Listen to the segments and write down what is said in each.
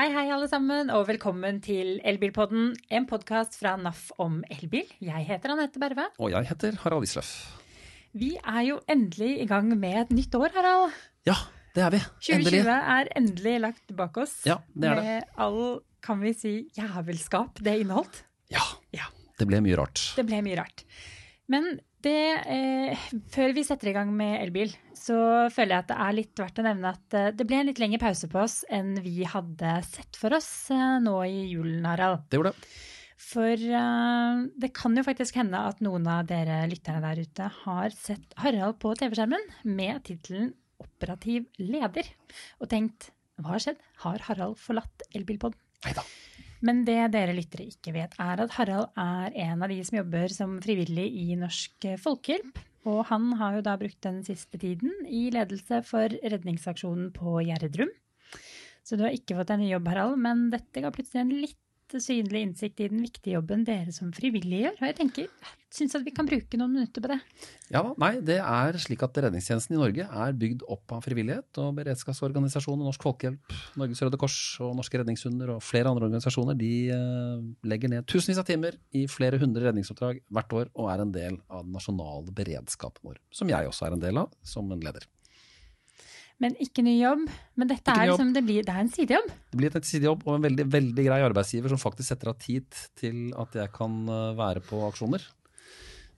Hei, hei, alle sammen, og velkommen til Elbilpodden, en podkast fra NAF om elbil. Jeg heter Anette Berve. Og jeg heter Harald Isløff. Vi er jo endelig i gang med et nytt år, Harald. Ja, det er vi. 2020 er endelig lagt bak oss. Ja, det er det. Med all, kan vi si, jævelskap det inneholdt. Ja. ja. Det ble mye rart. Det ble mye rart. Men det, eh, før vi setter i gang med elbil, så føler jeg at det er litt verdt å nevne at eh, det ble en litt lengre pause på oss enn vi hadde sett for oss eh, nå i julen, Harald. Det gjorde det. For uh, det kan jo faktisk hende at noen av dere lytterne der ute har sett Harald på TV-skjermen med tittelen Operativ leder, og tenkt hva har skjedd? Har Harald forlatt elbilpodden? Neida. Men det dere lyttere ikke vet, er at Harald er en av de som jobber som frivillig i Norsk Folkehjelp. Og han har jo da brukt den siste tiden i ledelse for redningsaksjonen på Gjerdrum. Så du har ikke fått deg ny jobb, Harald, men dette ga plutselig en litt synlig innsikt i den viktige jobben dere som frivillige gjør. Og jeg tenker, syns at vi kan bruke noen minutter på det. Ja, nei, det er slik at redningstjenesten i Norge er bygd opp av frivillighet. Og beredskapsorganisasjoner, Norsk Folkehjelp, Norges Røde Kors og Norske Redningshunder og flere andre organisasjoner de uh, legger ned tusenvis av timer i flere hundre redningsoppdrag hvert år og er en del av den nasjonale beredskapen vår. Som jeg også er en del av som en leder. Men ikke ny jobb. Men dette er, liksom, det, blir, det er en sidejobb? Det blir en sidejobb og en veldig, veldig grei arbeidsgiver som faktisk setter av tid til at jeg kan eh, være på aksjoner.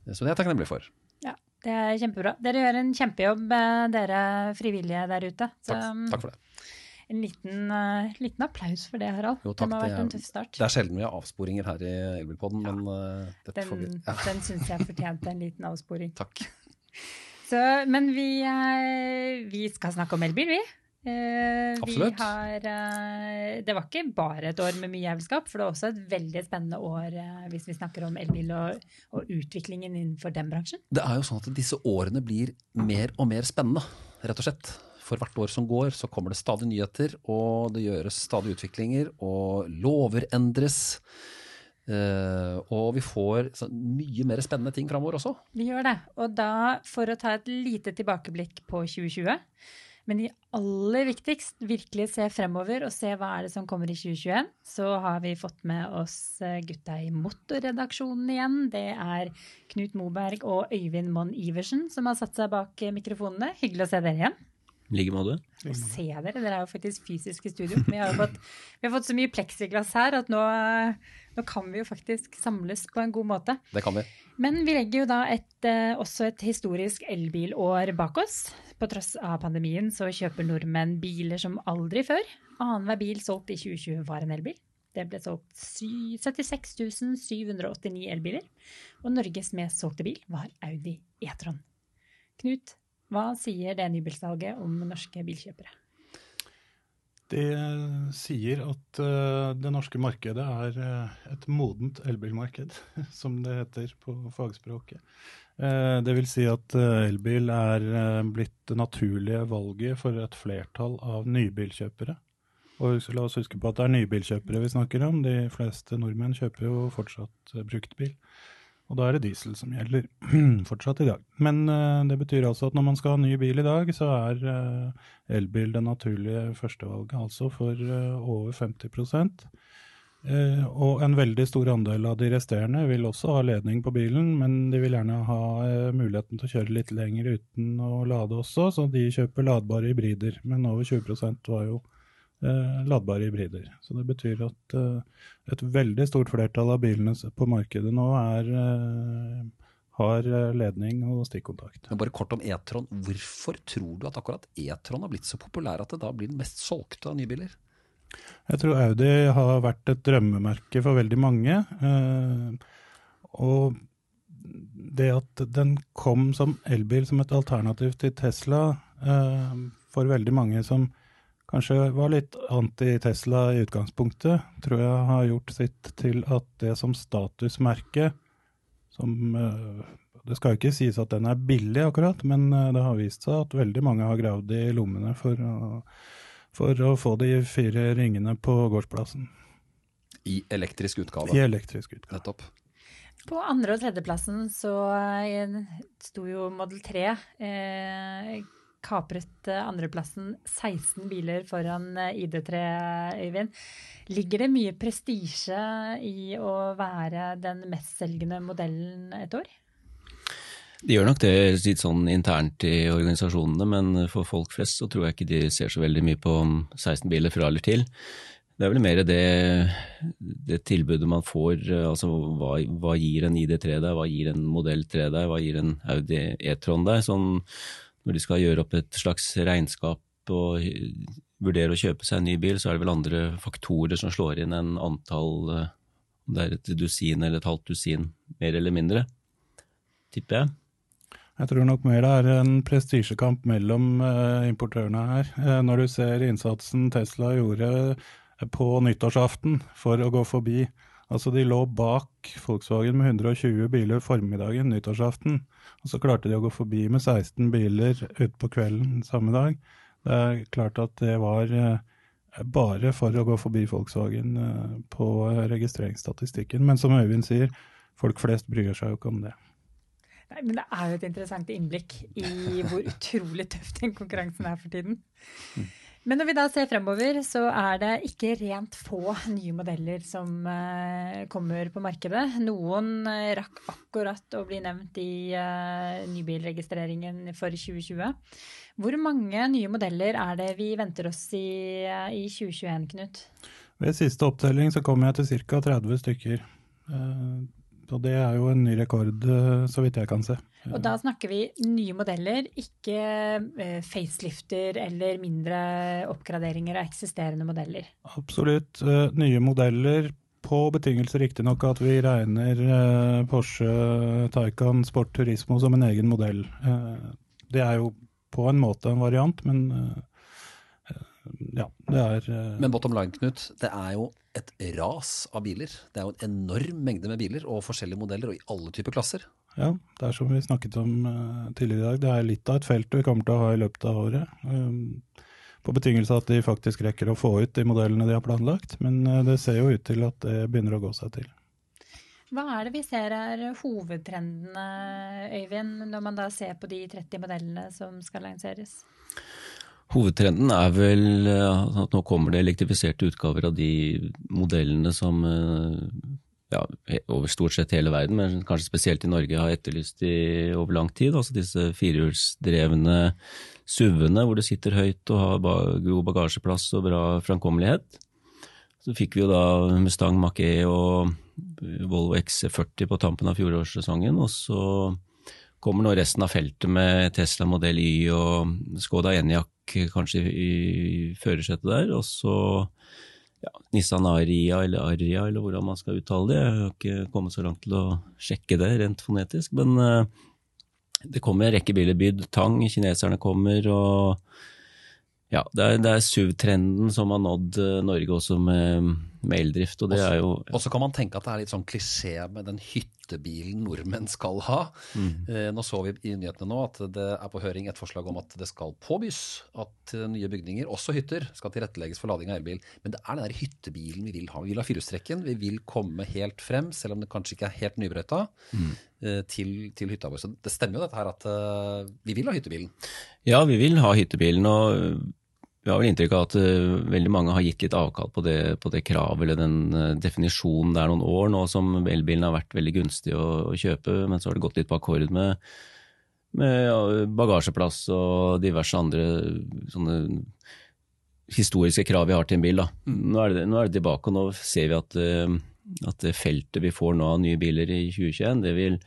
Så det er jeg takknemlig for. Ja, det er kjempebra. Dere gjør en kjempejobb, eh, dere frivillige der ute. Så, takk, takk for det. En liten, uh, liten, applaus for det, Harald. Jo, takk, det må ha vært en tøff start. Det er sjelden vi har avsporinger her i Elbilpodden, ja. men uh, den, får vi ja. Den syns jeg fortjente en liten avsporing. Takk. Så, men vi, vi, skal snakke om elbil, vi. Eh, Absolutt. Har, eh, det var ikke bare et år med mye jævelskap, for det er også et veldig spennende år eh, hvis vi snakker om elbil og, og, utviklingen innenfor den bransjen. Det er jo sånn at disse årene blir mer og mer spennende, rett og slett. For hvert år som går, så kommer det stadig nyheter, og det gjøres stadig utviklinger, og lover endres. Uh, og vi får så, mye mer spennende ting framover også. Vi gjør det. Og da, for å ta et lite tilbakeblikk på 2020 men i aller viktigst virkelig se fremover og se hva er det som kommer i 2021. Så har vi fått med oss eh, gutta i Motorredaksjonen igjen. Det er Knut Moberg og Øyvind Monn Iversen som har satt seg bak mikrofonene. Hyggelig å se dere igjen. I like måte. Å se dere. Dere er jo faktisk fysisk i studio. Vi har, fått, vi har fått, så mye pleksiglass her at nå, nå, kan vi jo faktisk samles på en god måte. Det kan vi. Men vi legger jo da et, eh, også et historisk elbilår bak oss. På tross av pandemien så kjøper nordmenn biler som aldri før. Annenhver bil solgt i 2020 var en elbil. Det ble solgt 76 789 elbiler. Og Norges mest solgte bil var Audi E-tron. Knut, hva sier det nybilsalget om norske bilkjøpere? Det sier at uh, det norske markedet er uh, et modent elbilmarked, som det heter på fagspråket. Det vil si at elbil er blitt det naturlige valget for et flertall av nybilkjøpere. Og la oss huske på at det er nybilkjøpere vi snakker om. De fleste nordmenn kjøper jo fortsatt bruktbil. Og da er det diesel som gjelder fortsatt i dag. Men uh, det betyr altså at når man skal ha ny bil i dag, så er uh, elbil det naturlige førstevalget, altså for uh, over 50 Uh, og en veldig stor andel av de resterende vil også ha ledning på bilen, men de vil gjerne ha muligheten til å kjøre litt lenger uten å lade også, så de kjøper ladbare hybrider. Men over 20% var jo ladbare hybrider. Så det betyr at eh, et veldig stort flertall av bilene på markedet nå er, eh, har eh, ledning og stikkontakt. Men bare kort om E-tron. Hvorfor tror du at akkurat E-tron har blitt så populær at det da blir den mest solgte av nybiler? Jeg tror Audi har vært et drømmemerke for veldig mange. Eh, og det at den kom som elbil som et alternativ til Tesla eh, for veldig mange som kanskje var litt anti-Tesla i utgangspunktet, tror jeg har gjort sitt til at det som statusmerke som eh, Det skal jo ikke sies at den er billig, akkurat, men eh, det har vist seg at veldig mange har gravd i lommene for å, for å få de fire ringene på gårdsplassen. I elektrisk utgave. I elektrisk utgave. Nettopp. På andre- og tredjeplassen så eh, sto jo Model 3. Eh, kapret eh, andreplassen 16 biler foran eh, ID3, Øyvind. Ligger det mye prestisje i å være den mestselgende modellen et år? De gjør nok det litt sånn internt i organisasjonene, men for folk flest så tror jeg ikke de ser så veldig mye på 16 biler fra eller til. Det er vel mer det, det tilbudet man får, altså hva, hva, gir en ID3 deg, hva gir en modell 3 deg, hva gir en Audi E-tron deg? Sånn, når de skal gjøre opp et slags regnskap og vurdere å kjøpe seg en ny bil, så er det vel andre faktorer som slår inn enn antall, om det er et dusin eller et halvt dusin, mer eller mindre, tipper jeg. Jeg tror nok mer det er en prestisjekamp mellom uh, importørene her. Uh, når du ser innsatsen Tesla gjorde på nyttårsaften for å gå forbi. Altså De lå bak Volkswagen med 120 biler formiddagen nyttårsaften. Og så klarte de å gå forbi med 16 biler utpå kvelden samme dag. Det er klart at det var uh, bare for å gå forbi Volkswagen på registreringsstatistikken. Men som Øyvind sier, folk flest bryr seg jo ikke om det. Nei, men det er jo et interessant innblikk i hvor utrolig tøff den konkurransen er for tiden. Men når vi da ser fremover, så er det ikke rent få nye modeller som uh, kommer på markedet. Noen uh, rakk akkurat å bli nevnt i uh, nybilregistreringen for 2020. Hvor mange nye modeller er det vi venter oss i, i 2021, Knut? Ved siste opptelling så kommer jeg til ca. 30 stykker. Og det er jo en ny rekord, eh, så vidt jeg kan se. Og da snakker vi nye modeller, ikke eh, facelifter eller mindre oppgraderinger av eksisterende modeller? Absolutt. Eh, nye modeller på betingelse riktignok at vi regner Porsche Taycan Sport Turismo som en egen modell. Det er jo på en måte en variant, men ja, det er Men bottom line, Knut, det er jo et ras av biler. Det er jo en enorm mengde med biler og forskjellige modeller og i alle typer klasser. Ja, det er som vi snakket om uh, tidligere i dag. Det er litt av et felt vi kommer til å ha i løpet av året. Um, på betingelse av at de faktisk rekker å få ut de modellene de har planlagt. Men det ser jo ut til at det begynner å gå seg til. Hva er det vi ser er hovedtrendene, Øyvind, når man da ser på de 30 modellene som skal lanseres? Hovedtrenden er vel eh, at nå kommer det elektrifiserte utgaver av de modellene som eh, ja, over stort sett hele verden, men kanskje spesielt i Norge, har etterlyst i over lang tid. Altså disse firehjulsdrevne SUV-ene hvor det sitter høyt og har god bagasjeplass og bra framkommelighet. Så fikk vi jo da Mustang Mach-E og Volvo XC40 på tampen av fjorårssesongen. Og så kommer nå resten av feltet med Tesla modell Y og Skoda Enyaq kanskje i, førersetet der. Og så ja, Nissan Aria eller Aria, eller hvordan man skal uttale det. Jeg har ikke kommet så langt til å sjekke det rent fonetisk. Men uh, det kommer en rekke biler bydd. Tang, kineserne kommer. og ja, det er, det er SUV-trenden som har nådd uh, Norge også med, med eldrift. Og det også, er jo Og så kan man tenke at det er litt sånn klisjé med den hyttebilen nordmenn skal ha. Mm. Eh, nå så vi i nyhetene nå at det er på høring et forslag om at det skal påbys at eh, nye bygninger, også hytter, skal tilrettelegges for lading av elbil. Men det er den der hyttebilen vi vil ha. Vi vil ha firehjulstrekken. Vi vil komme helt frem, selv om det kanskje ikke er helt nybrøyta, mm. eh, til, til, hytta vår. Så det stemmer jo dette her at uh, vi vil ha hyttebilen. Ja, vi vil ha hyttebilen. og vi har vel inntrykk av at uh, veldig mange har gitt litt avkall på det, på det kravet eller den uh, definisjonen. Det er noen år nå som elbilen har vært veldig gunstig å, å kjøpe, men så har det gått litt på akkord med, med bagasjeplass og diverse andre sånne historiske krav vi har til en bil. Mm. Nå, er det, nå, er det, tilbake, og nå ser vi at, uh, at det feltet vi får nå av nye biler i 2021, det vil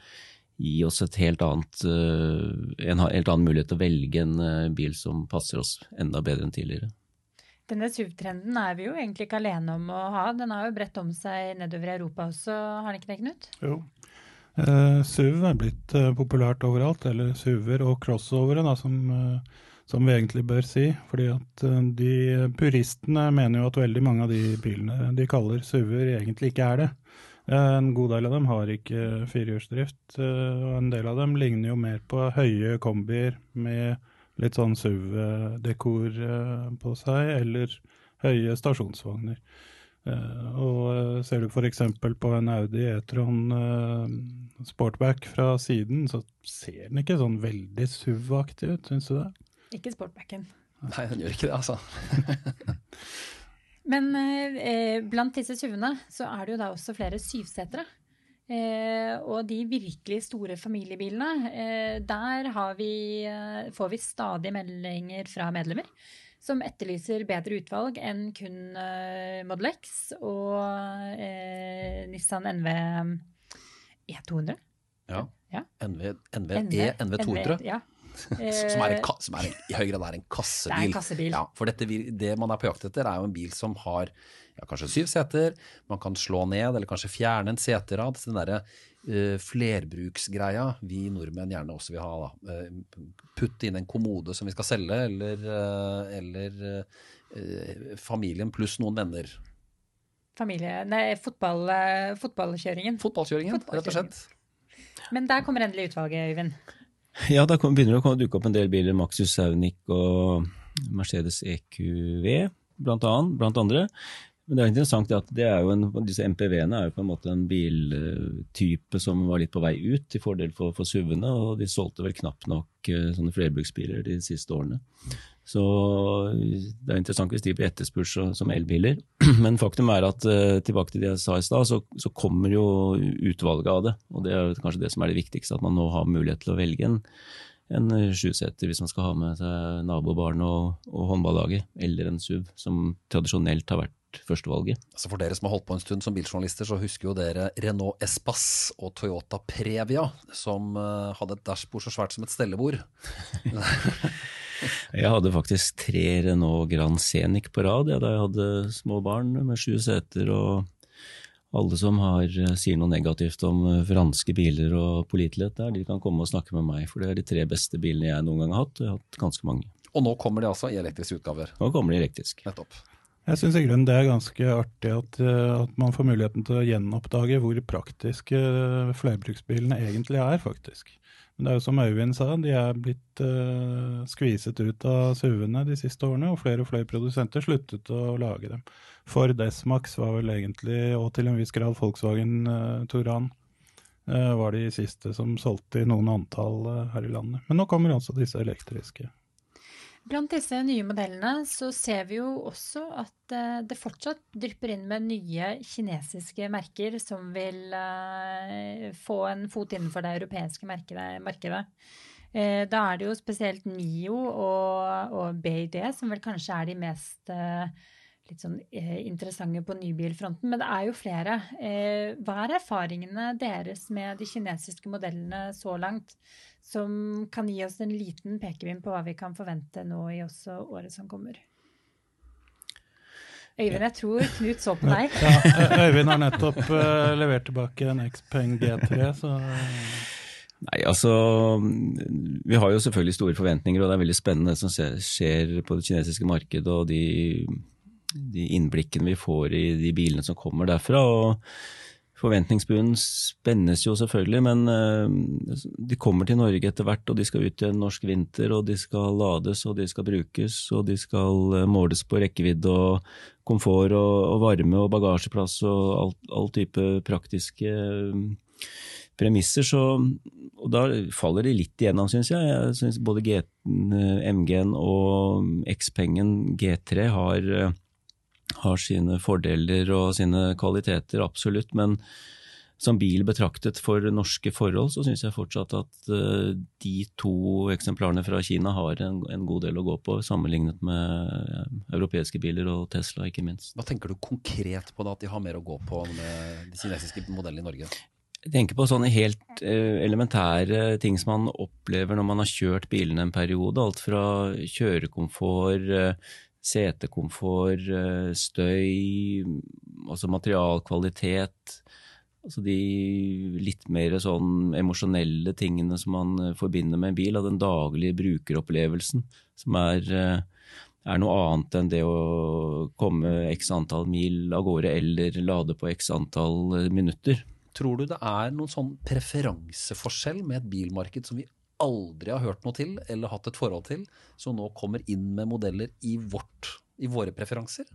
gi oss helt annet, eh, en helt annen mulighet til å velge en eh, bil som passer oss enda bedre enn tidligere. Denne SUV-trenden er vi jo egentlig ikke alene om å ha. Den har jo bredt om seg nedover i Europa også, har den ikke det, Knut? Jo. Eh, SUV er blitt eh, populært overalt, eller SUV-er og crossovere, da, som, eh, som, vi egentlig bør si. Fordi at de puristene mener jo at veldig mange av de bilene de kaller SUV-er, egentlig ikke er det. En god del av dem har ikke firehjulsdrift, eh, og en del av dem ligner jo mer på høye kombier med litt sånn SUV-dekor eh, på seg, eller høye stasjonsvogner. Eh, og ser du f.eks. på en Audi E-tron Sportback fra siden, så ser den ikke sånn veldig SUV-aktig ut, syns du det? Ikke sportbacken. Nei, den gjør ikke det, altså. Men eh, blant disse SUV-ene så er det jo da også flere syvsetere. Eh, og de virkelig store familiebilene, eh, der vi, eh, får vi stadig meldinger fra medlemmer som etterlyser bedre utvalg enn kun eh, Model X og eh, Nissan NV E200. Ja. Ja. NV, NV, E, NV 200. ja. som, er en, som er en, i høy grad er en kassebil. Det er en kassebil. Ja, for dette, det man er på jakt etter, er jo en bil som har ja, kanskje syv seter. Man kan slå ned eller kanskje fjerne en seterad. Den derre uh, flerbruksgreia vi nordmenn gjerne også vil ha. Da. Uh, putte inn en kommode som vi skal selge, eller, uh, eller eh, familien pluss noen venner. Familie, nei, fotball, eh, fotballkjøringen. Fotballkjøringen, rett og slett. Men der kommer endelig utvalget, Øyvind. Ja, da begynner det å dukke opp en del biler. Maxus Saunic og Mercedes EQV, blant, annet, blant andre. Men det er interessant at er en, disse MPV-ene er jo på en måte en biltype som var litt på vei ut, til fordel for, for SUV-ene. Og de solgte vel knapt nok eh, sånne flerbruksbiler de siste årene. Så det er interessant hvis de blir etterspurt som elbiler. Men faktum er at eh, tilbake til det jeg sa i stad, så, så kommer jo utvalget av det. Og det er kanskje det som er det viktigste, at man nå har mulighet til å velge en, en eh, sjuseter hvis man skal ha med seg nabobarn og, og håndballaget, eller en SUV, som tradisjonelt har vært førstevalget. Altså For dere som har holdt på en stund som biljournalister, så husker jo dere Renault Espace og Toyota Previa, som eh, hadde et dashbord så svært som et stellebord. Jeg hadde faktisk tre Renault Grand Scenic på rad ja, da jeg hadde små barn med sju seter. og alle som har, sier noe negativt om eh, franske biler og pålitelighet der, de kan komme og snakke med meg, for det er de tre beste bilene jeg noen gang har hatt. og Jeg har hatt ganske mange. Og nå kommer de altså i elektriske utgaver. Nå kommer de elektrisk. Nettopp. Jeg syns i grunnen det er ganske artig at, eh, at man får muligheten til å gjenoppdage hvor praktiske eh, flerbruksbilene egentlig er, faktisk. Men det er jo som Øyvind sa, de er blitt uh, skviset ut av SUV-ene de siste årene, og flere og flere produsenter sluttet å lage dem. Ford S-Max var vel egentlig, og til en viss grad Volkswagen uh, Touran, uh, var de siste som solgte i noen antall eh, her i landet. Men nå kommer altså disse elektriske. Blant disse nye modellene så ser vi jo også at eh, det fortsatt drypper inn med nye kinesiske merker som vil eh, få en fot innenfor det europeiske markedet. Eh, Da er det jo spesielt Nio og, BID som vel kanskje er de mest litt sånn eh, interessante på nybilfronten, men det er jo flere. Eh, Hva er erfaringene deres med de kinesiske modellene så langt, som kan gi oss en liten pekepinn på hva vi kan forvente nå i også året som kommer? Øyvind, jeg tror Knut så på deg. Ja, Øyvind har nettopp uh, levert tilbake en Xpeng G3, så Nei, altså Vi har jo selvfølgelig store forventninger, og det er veldig spennende det som skjer på det kinesiske markedet, og de, de innblikkene vi får i de bilene som kommer derfra. og Forventningsbunnen spennes jo selvfølgelig, men eh, de kommer til Norge etter hvert, og de skal ut i en norsk vinter, og de skal lades, og de skal brukes, og de skal eh, måles på rekkevidde og komfort og, og varme og bagasjeplass og all, all type praktiske eh, premisser, så og da faller de litt igjennom, syns jeg. Jeg synes Både MG-en og X-Pengen G3 har, har sine fordeler og sine kvaliteter, absolutt. Men som bil betraktet for norske forhold, så syns jeg fortsatt at eh, de to eksemplarene fra Kina har en, en god del å gå på, sammenlignet med europeiske biler og Tesla, ikke minst. Hva tenker du konkret på da, at de har mer å gå på med de kinesiske modellene i Norge? Jeg tenker på sånne helt eh, elementære ting som man opplever når man har kjørt bilene en periode. Alt fra kjørekomfort, eh, setekomfort, eh, støy, altså materialkvalitet. Altså de litt mer sånn emosjonelle tingene som man eh, forbinder med en bil, av den daglige brukeropplevelsen, som er, eh, er noe annet enn det å komme x antall mil av gårde eller lade på x antall minutter. Tror du det er noen sånn preferanseforskjell med et bilmarked som vi aldri har hørt noe til eller hatt et forhold til, som nå kommer inn med modeller i, vårt, i våre preferanser?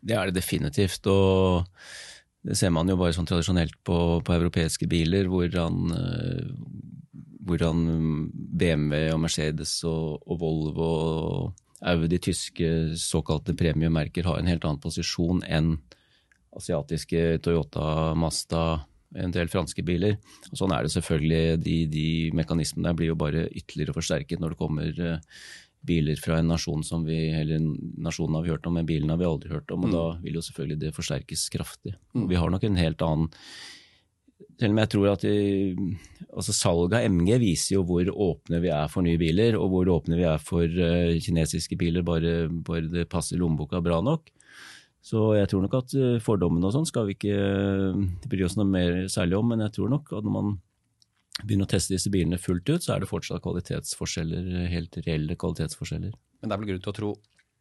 Det er det definitivt, og det ser man jo bare sånn tradisjonelt på, på europeiske biler, hvordan, eh, hvordan BMW og Mercedes og, og Volvo og Audi, tyske såkalte premiemerker, har en helt annen posisjon enn asiatiske Toyota, Mazda, en del franske biler. Og sånn er det selvfølgelig. De, de mekanismene blir jo bare ytterligere forsterket når det kommer uh, biler fra en nasjon som vi eller nasjonen har vi hørt om, men bilen har vi aldri hørt om. og mm. Da vil jo selvfølgelig det forsterkes kraftig. Mm. Vi har nok en helt annen selv om jeg tror at de, altså Salget av MG viser jo hvor åpne vi er for nye biler, og hvor åpne vi er for uh, kinesiske biler, bare, bare det passer lommeboka bra nok. Så jeg tror nok at uh, fordommene og sånn skal vi ikke uh, bry oss noe mer særlig om, men jeg tror nok at når man begynner å teste disse bilene fullt ut, så er det fortsatt kvalitetsforskjeller, helt reelle kvalitetsforskjeller. Men det er vel grunn til å tro,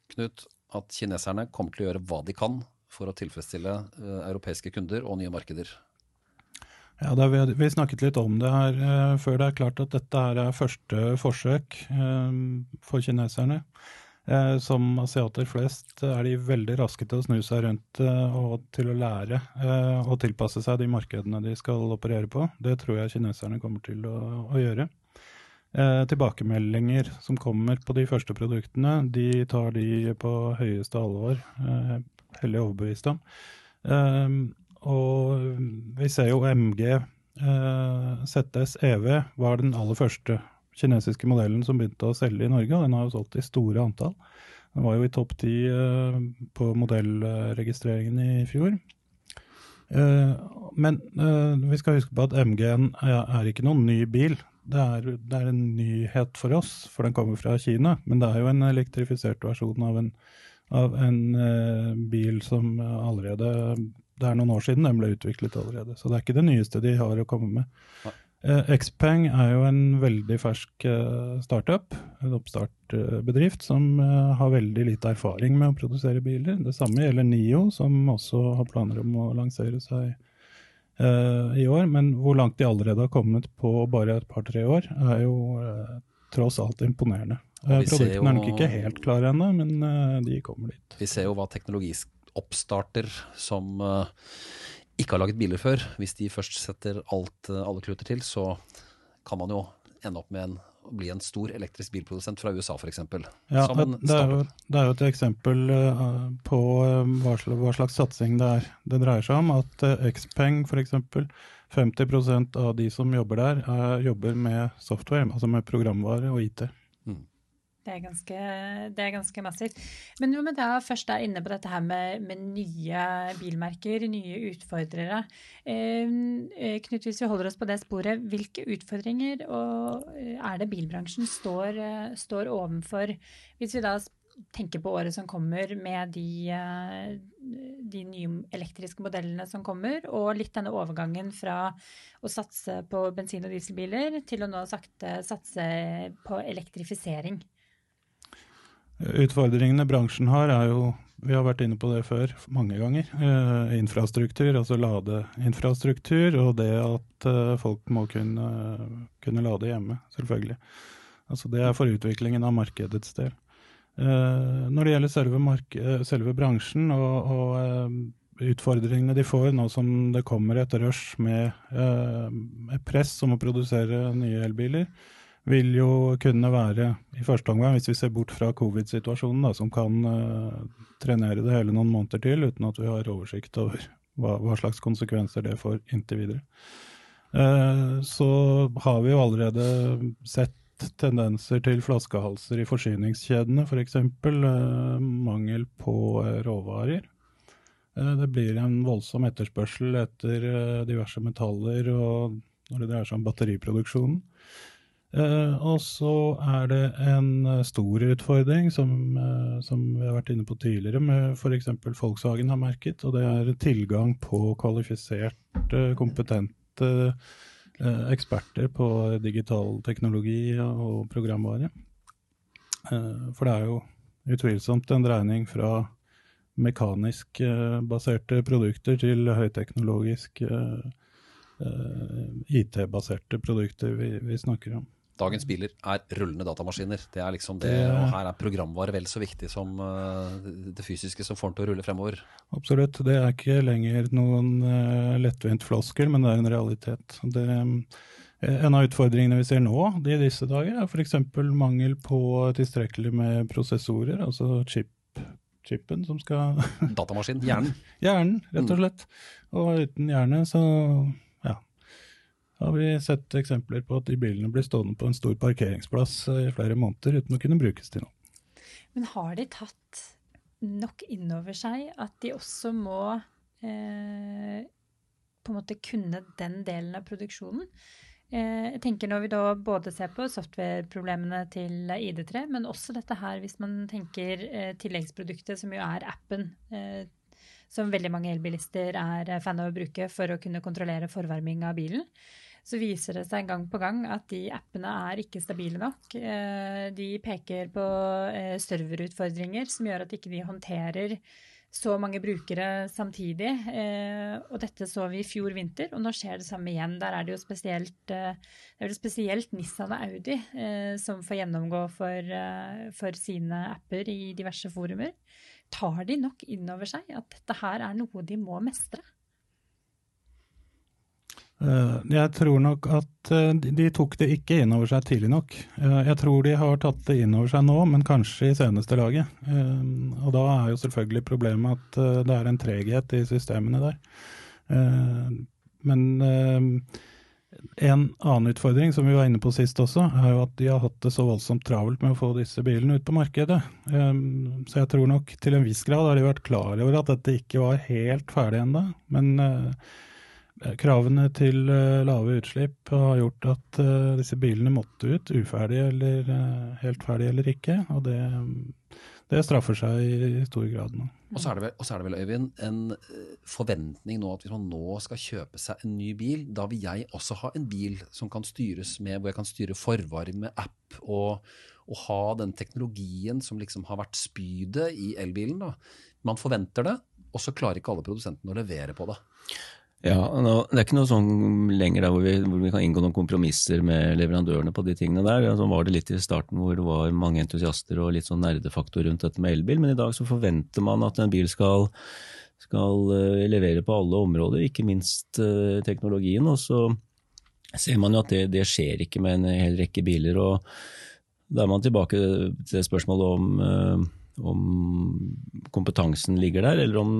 Knut, at kineserne kommer til å gjøre hva de kan for å tilfredsstille europeiske kunder og nye markeder? Ja, da vi, vi snakket litt om det her før. Det er klart at dette her er første forsøk for kineserne. Uh, som asiater flest er de veldig raske til å snu seg rundt og til å lære og tilpasse seg de markedene de skal operere på. Det tror jeg kineserne kommer til å, å gjøre. tilbakemeldinger som kommer på de første produktene, de tar de på høyeste alvor. hellig overbevist om. Og vi ser jo MG eh, ZS EV var den aller første kinesiske modellen som begynte å selge i Norge, og den har jo solgt i store antall. Den var jo i topp ti eh, på modellregistreringen i fjor. Eh, men eh, vi skal huske på at MG-en er, ikke noen ny bil. Det er, det er, en nyhet for oss, for den kommer fra Kina. Men det er jo en elektrifisert versjon av en, av en bil som allerede det er noen år siden den ble utviklet allerede. Så det er ikke det nyeste de har å komme med. Eh, Xpeng er jo en veldig fersk eh, startup, en oppstartbedrift som eh, har veldig lite erfaring med å produsere biler. Det samme gjelder NIO, som også har planer om å lansere seg i år. Men hvor langt de allerede har kommet på bare et par-tre år, er jo tross alt imponerende. Produktene jo... er nok ikke helt klare ennå, men de kommer dit. Vi ser jo hva teknologisk oppstarter som ikke har laget biler før, hvis de først setter alt, uh, alle kluter til, så kan man jo ende opp med en, å bli en stor elektrisk bilprodusent fra USA f.eks. Ja, det, det, er jo, det er jo et eksempel uh, på hva slags, hva slags, satsing det er. Det dreier seg om at Xpeng f.eks. 50% av de som jobber der, jobber med software, altså med programvare og IT. Det er, ganske, det er ganske, massivt. Men når vi da først er inne på dette her med, med nye bilmerker, nye utfordrere. Eh, eh, Knut, hvis vi holder oss på det sporet, hvilke utfordringer og, er det bilbransjen står, eh, står overfor? Hvis vi da tenker på året som kommer med de, de, nye elektriske modellene som kommer, og litt denne overgangen fra å satse på bensin- og dieselbiler til å nå sakte satse på elektrifisering. Utfordringene bransjen har, er jo Vi har vært inne på det før mange ganger. Eh, infrastruktur, altså ladeinfrastruktur, og det at eh, folk må kunne, kunne, lade hjemme, selvfølgelig. Altså Det er for utviklingen av markedets del. Eh, når det gjelder selve, selve bransjen og, og eh, utfordringene de får nå som det kommer et rush med eh, press om å produsere nye elbiler, vil jo kunne være, i første omgang, hvis vi ser bort fra covid-situasjonen, som kan uh, trenere det hele noen måneder til uten at vi har oversikt over hva, hva slags konsekvenser det får inntil videre. Uh, så har vi jo allerede sett tendenser til flaskehalser i forsyningskjedene, f.eks. For uh, mangel på råvarer. det blir en voldsom etterspørsel etter diverse metaller og når det dreier seg om batteriproduksjonen. Uh, og så er det en uh, stor utfordring som, uh, som, vi har vært inne på tidligere, med f.eks. Volkswagen har merket, og det er tilgang på kvalifiserte, kompetente eksperter på digital teknologi og programvare. for det er jo utvilsomt en dreining fra mekanisk baserte produkter til høyteknologisk IT-baserte produkter vi, vi snakker om. Dagens biler er rullende datamaskiner. Det er liksom det, og Her er programvare vel så viktig som uh, det fysiske som får den til å rulle fremover. Absolutt. Det er ikke lenger noen uh, lettvint floskel, men det er en realitet. Det, Eh, En av utfordringene vi ser nå i disse dager, er f.eks. mangel på tilstrekkelig med prosessorer, altså chip, chipen som skal Datamaskin, hjernen. Hjernen, rett og slett. Og uten hjerne så har vi sett eksempler på at de bilene blir stående på en stor parkeringsplass eh, i flere måneder uten å kunne brukes til noe. Men har de tatt nok inn over seg at de også må eh, på en måte kunne den delen av produksjonen? Eh, jeg tenker Når vi da både ser på software-problemene til ID3, men også dette her hvis man tenker eh, tilleggsproduktet, som jo er appen, eh, som veldig mange elbilister er eh, fan av å bruke for å kunne kontrollere forvarming av bilen, så viser det seg gang på gang at de appene er ikke stabile nok. Eh, De peker på eh, serverutfordringer som gjør at ikke de håndterer så mange brukere samtidig. Eh, Og dette så vi i fjor vinter, og nå skjer det samme igjen. Der er det jo spesielt, det vel spesielt Nissan og Audi som får gjennomgå for, for sine apper i diverse forumer. Tar de nok inn over seg at dette her er noe de må mestre? Eh, Jeg tror nok at eh, de- tok det ikke inn over seg tidlig nok. Eh, Jeg tror de har tatt det inn over seg nå, men kanskje i seneste laget. Og da er jo selvfølgelig problemet at det er en treghet i systemene der. Men en annen utfordring som vi var inne på sist også, er jo at de har hatt det så voldsomt travelt med å få disse bilene ut på markedet. Så jeg tror nok til en viss grad har de vært klar over at dette ikke var helt ferdig ennå. Men Kravene til eh, lave utslipp har gjort at eh, disse bilene måtte ut, uferdige eller eh, helt ferdige eller ikke. Og det, det straffer seg i, stor grad nå. Og så er det vel, er det vel Øyvind, en eh, forventning nå at hvis man nå skal kjøpe seg en ny bil, da vil jeg også ha en bil som kan styres med, hvor jeg kan styre forvarme, app, og, og ha den teknologien som liksom har vært spydet i elbilen. da. Man forventer det, og så klarer ikke alle produsentene å levere på det. Ja, Det er ikke noe sånn lenger der hvor vi, hvor vi kan inngå noen kompromisser med leverandørene på de tingene der. Så var det litt i starten hvor det var mange entusiaster og litt sånn nerdefaktor rundt dette med elbil, men i dag så forventer man at en bil skal, skal eh, levere på alle områder, ikke minst eh, teknologien. Og så ser man jo at det, det skjer ikke med en hel rekke biler. og Da er man tilbake til spørsmålet om, eh, om kompetansen ligger der, eller om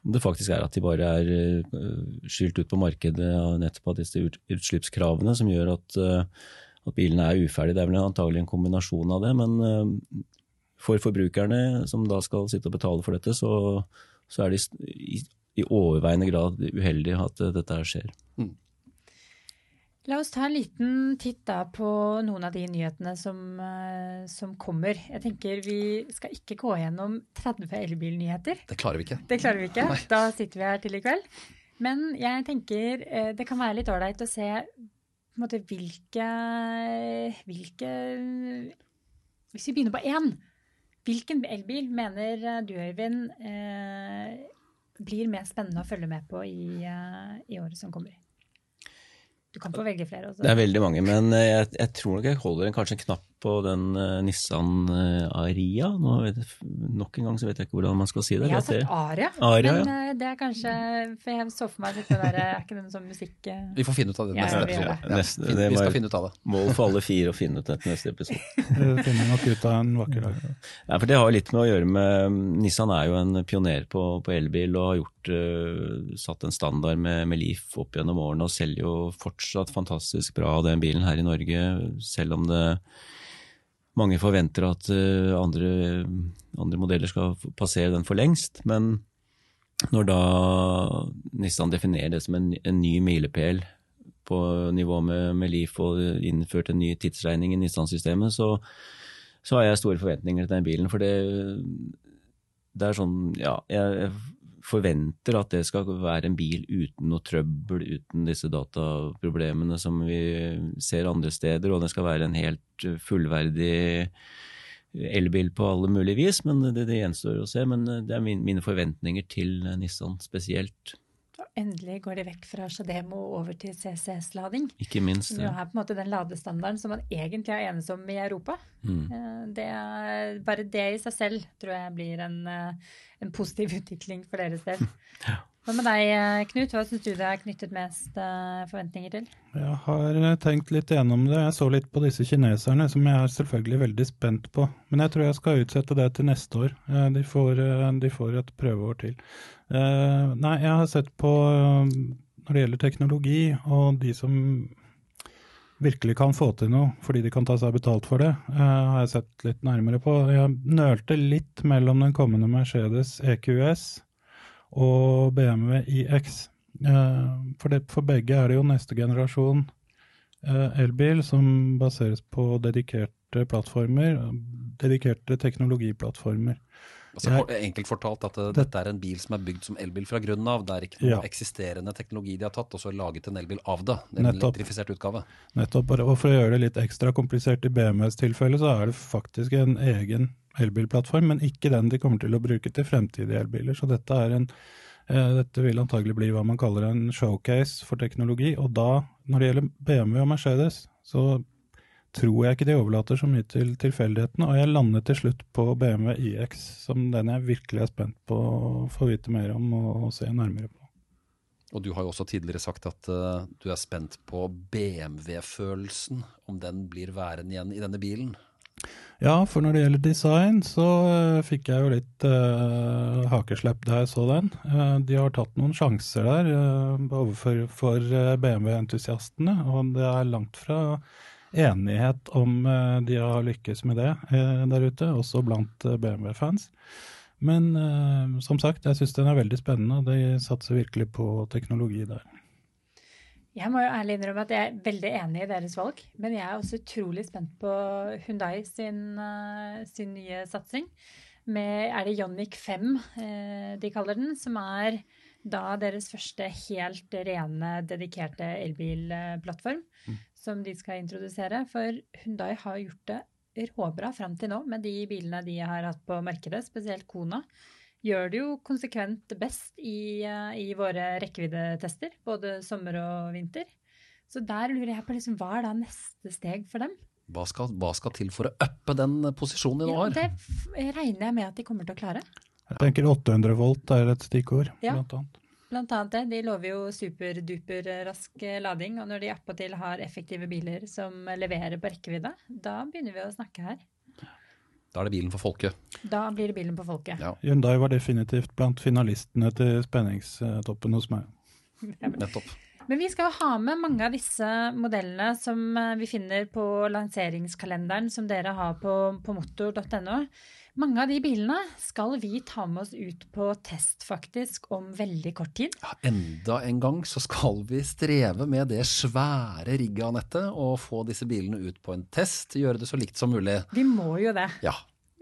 det faktisk er at de bare er uh, skylt ut på markedet nettopp av disse ut, utslippskravene som gjør at, uh, at bilene er uferdige. Det er vel antagelig en kombinasjon av det, men uh, for forbrukerne som da skal sitte og betale for dette, så, så er det i, i overveiende grad uheldig at dette skjer. La oss ta en liten titt da på noen av de nyhetene som, eh, som kommer. Jeg tenker Vi skal ikke gå gjennom 30 elbilnyheter. Det klarer vi ikke. Det klarer vi ikke. Nei. Da sitter vi her til i kveld. Men jeg tenker eh, det kan være litt ålreit å se måte, hvilke, hvilke Hvis vi begynner på én. Hvilken elbil mener eh, du, Øyvind, eh, blir mer spennende å følge med på i, i året som kommer? Du kan få velge flere. Også. Det er veldig mange, men eh, jeg, jeg tror nok jeg holder en, kanskje en knapp på den eh, Nissan eh, Aria. Nå vet jeg, nok en gang så vet jeg ikke hvordan man skal si det. Jeg har sagt Aria, Aria, men eh, det er kanskje For jeg så for meg litt det derre Er ikke den sånn musikk? Vi får finne ut av det Ja, neste episode. det. Ja, Neste- det vi skal finne ut av det. Mål for alle fire å finne ut dette neste episode. Det finner vi nok ut av en vakker dag. Ja, for Det har litt med å gjøre med Nissan er jo en pioner på, på elbil og har gjort, uh, satt en standard med, med Leaf opp gjennom årene og selger jo fortsatt fantastisk bra den bilen her i Norge, selv om det mange forventer at eh, andre, andre modeller skal passere den for lengst. Men når da Nissan definerer det som en, en ny milepæl på nivå med, med Leaf og innført en ny tidsregning i Nissan-systemet, så, så har jeg store forventninger til den bilen. For det, det er sånn Ja, jeg jeg forventer at det skal være en bil uten noe trøbbel, uten disse dataproblemene som vi ser andre steder, og det skal være en helt fullverdig elbil på alle mulige vis. Men det, det gjenstår å se. Men det er min, mine forventninger til Nissan spesielt. Og endelig går de vekk fra Shademo over til CCS-lading. Ikke minst. Jo er på en måte den ladestandarden som man egentlig er enes om i Europa. Mm. Eh, Det er, bare det i seg selv tror jeg blir en, eh, en positiv utvikling for deres del. Hva med deg, eh, Knut? Hva syns du det er knyttet mest uh, forventninger til? Jeg har eh, tenkt litt gjennom det. Jeg så litt på disse kineserne, som jeg er selvfølgelig veldig spent på. Men jeg tror jeg skal utsette det til neste år. De får, de får et prøveår til. Nei, jeg har sett på når det gjelder teknologi, og de som virkelig kan få til noe fordi de kan ta seg betalt for det, har jeg sett litt nærmere på. Jeg nølte litt mellom den kommende Mercedes EQS og BMW iX. Eh, for, det, for begge er det jo neste generasjon eh, elbil som baseres på dedikerte plattformer, dedikerte teknologiplattformer. Altså, jeg, enkelt fortalt at det, dette er en bil som er bygd som elbil fra grunnen av. Det er ikke noe ja. eksisterende teknologi de har tatt, og så laget en elbil av det. Det er en elektrifisert utgave. Nettopp. Og for å gjøre det litt ekstra komplisert i BMWs tilfelle, så er det faktisk en egen elbilplattform, men ikke den de kommer til å bruke til fremtidige elbiler. Så dette, en, eh, dette vil antagelig bli hva man kaller en showcase for teknologi. Og da, når det gjelder BMW og Mercedes, så tror jeg ikke de overlater så mye til tilfeldighetene. Og jeg landet til slutt på BMW iX, som den jeg virkelig er spent på å få vite mer om og, og se nærmere på. Og du har jo også tidligere sagt at uh, du er spent på BMW-følelsen, om den blir værende igjen i denne bilen. Ja, for når det gjelder design, så uh, fikk jeg jo litt uh, hakeslepp da jeg så den. De har tatt noen sjanser der overfor for BMW-entusiastene, og det er langt fra enighet om de har lykkes med det der ute, også blant BMW-fans. Men som sagt, jeg syns den er veldig spennende, og de satser virkelig på teknologi der. Jeg må jo ærlig innrømme at jeg er veldig enig i deres valg. Men jeg er også utrolig spent på Hundai sin, sin nye satsing. Med, er det Jonic 5 uh, de kaller den? Som er da deres første helt rene, dedikerte elbilplattform. Mm. Som de skal introdusere. For Hundai har gjort det råbra fram til nå med de bilene de har hatt på markedet, spesielt Kona gjør det jo konsekvent best i, eh, i våre rekkeviddetester, både sommer og vinter. Så der lurer jeg på liksom, hva er da neste steg for dem? Hva skal, hva skal til for å uppe den posisjonen de nå har? Ja, det regner jeg med at de kommer til å klare. Jeg tenker 800 volt er et stikkord, ja. blant annet. Blant annet det. De lover jo superduper rask lading. Og når de attpåtil har effektive biler som leverer på rekkevidde, da begynner vi å snakke her. Da er det bilen for folket. Da blir det bilen på folket. Ja. Hyundai var definitivt blant finalistene til spenningstoppen hos meg. Nettopp. Men vi skal ha med mange av disse modellene som eh, vi finner på lanseringskalenderen som dere har på, på motor.no. Mange av de bilene skal vi ta med oss ut på test faktisk om veldig kort tid. Ja, enda en gang så skal vi streve med det svære rigget, Anette, og få disse bilene ut på en test. Gjøre det så likt som mulig. Vi må jo det. Ja.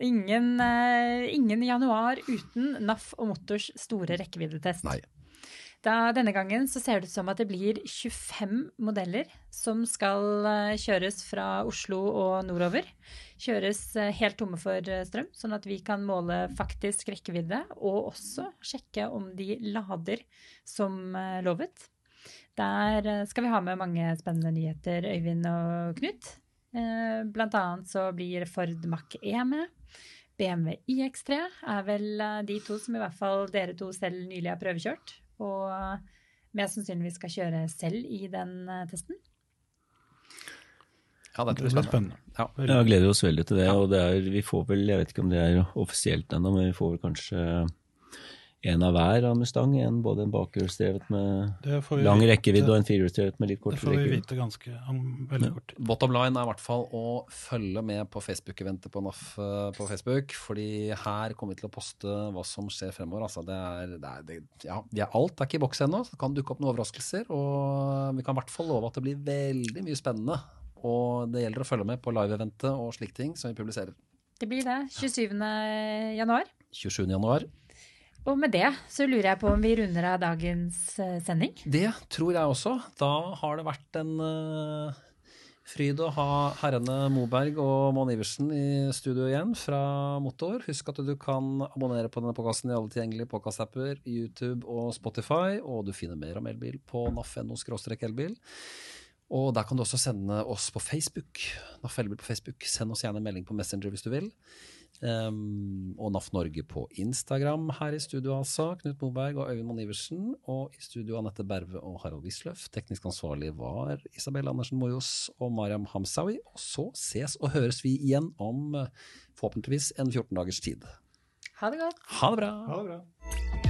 Ingen, uh, ingen januar uten NAF og Motors store rekkeviddetest. Nei. Da, denne gangen så ser det ut som at det blir 25 modeller som skal uh, kjøres fra Oslo og nordover. Kjøres uh, helt tomme for uh, strøm, sånn at vi kan måle faktisk rekkevidde. Og også sjekke om de lader som lovet. Der skal vi ha med mange spennende nyheter, Øyvind og Knut. Blant annet så blir Ford Mach-E med. BMW iX3 er vel de to som i hvert fall dere to selv nylig har prøvekjørt. Og mest sannsynligvis skal kjøre selv i den eh, testen. Ja, det blir spennende. Ja. jeg gleder oss veldig til det. Og det er, vi får vel, jeg vet ikke om det er offisielt ennå, men vi får vel kanskje en av hver av Mustang. En, både en bakhjulsdrevet med lang rekkevidde og en firehjulsdrevet med litt kort rekkevidde. Det får vi vite ganske om veldig kort tid. Bottom line er i hvert fall å følge med på Facebook-eventet på NAF eh, på Facebook. fordi her kommer vi til å poste hva som skjer fremover. Altså, det er, det er, det, ja, alt er ikke i boks ennå. Det kan dukke opp noen overraskelser. Og vi kan i hvert fall love at det blir veldig mye spennende. Og det gjelder å følge med på live-eventet og slike ting som vi publiserer. Det blir det. 27. januar. 27. januar. Og med det så lurer jeg på om vi runder av dagens uh, sending? Det tror jeg også. Da har det vært en uh, fryd å ha herrene Moberg og Mon Iversen i studio igjen fra Motor. Husk at du kan abonnere på denne podkasten i alle tilgjengelige podkastapper, YouTube og Spotify. Og du finner mer om elbil på naf.no elbil. Og der kan du også sende oss på Facebook. NAF Elbil på Facebook. Send oss gjerne en melding på Messenger hvis du vil. Um, og NAF Norge på Instagram her i studio, altså. Knut Moberg og Øyvind Mann-Iversen. Og i studio Anette Berve og Harald Wisløff. Teknisk ansvarlig var Isabel Andersen Mojos og Mariam Hamsawi. Og så ses og høres vi igjen om forhåpentligvis en 14 dagers tid. Ha det godt. Ha det bra. Ha det bra.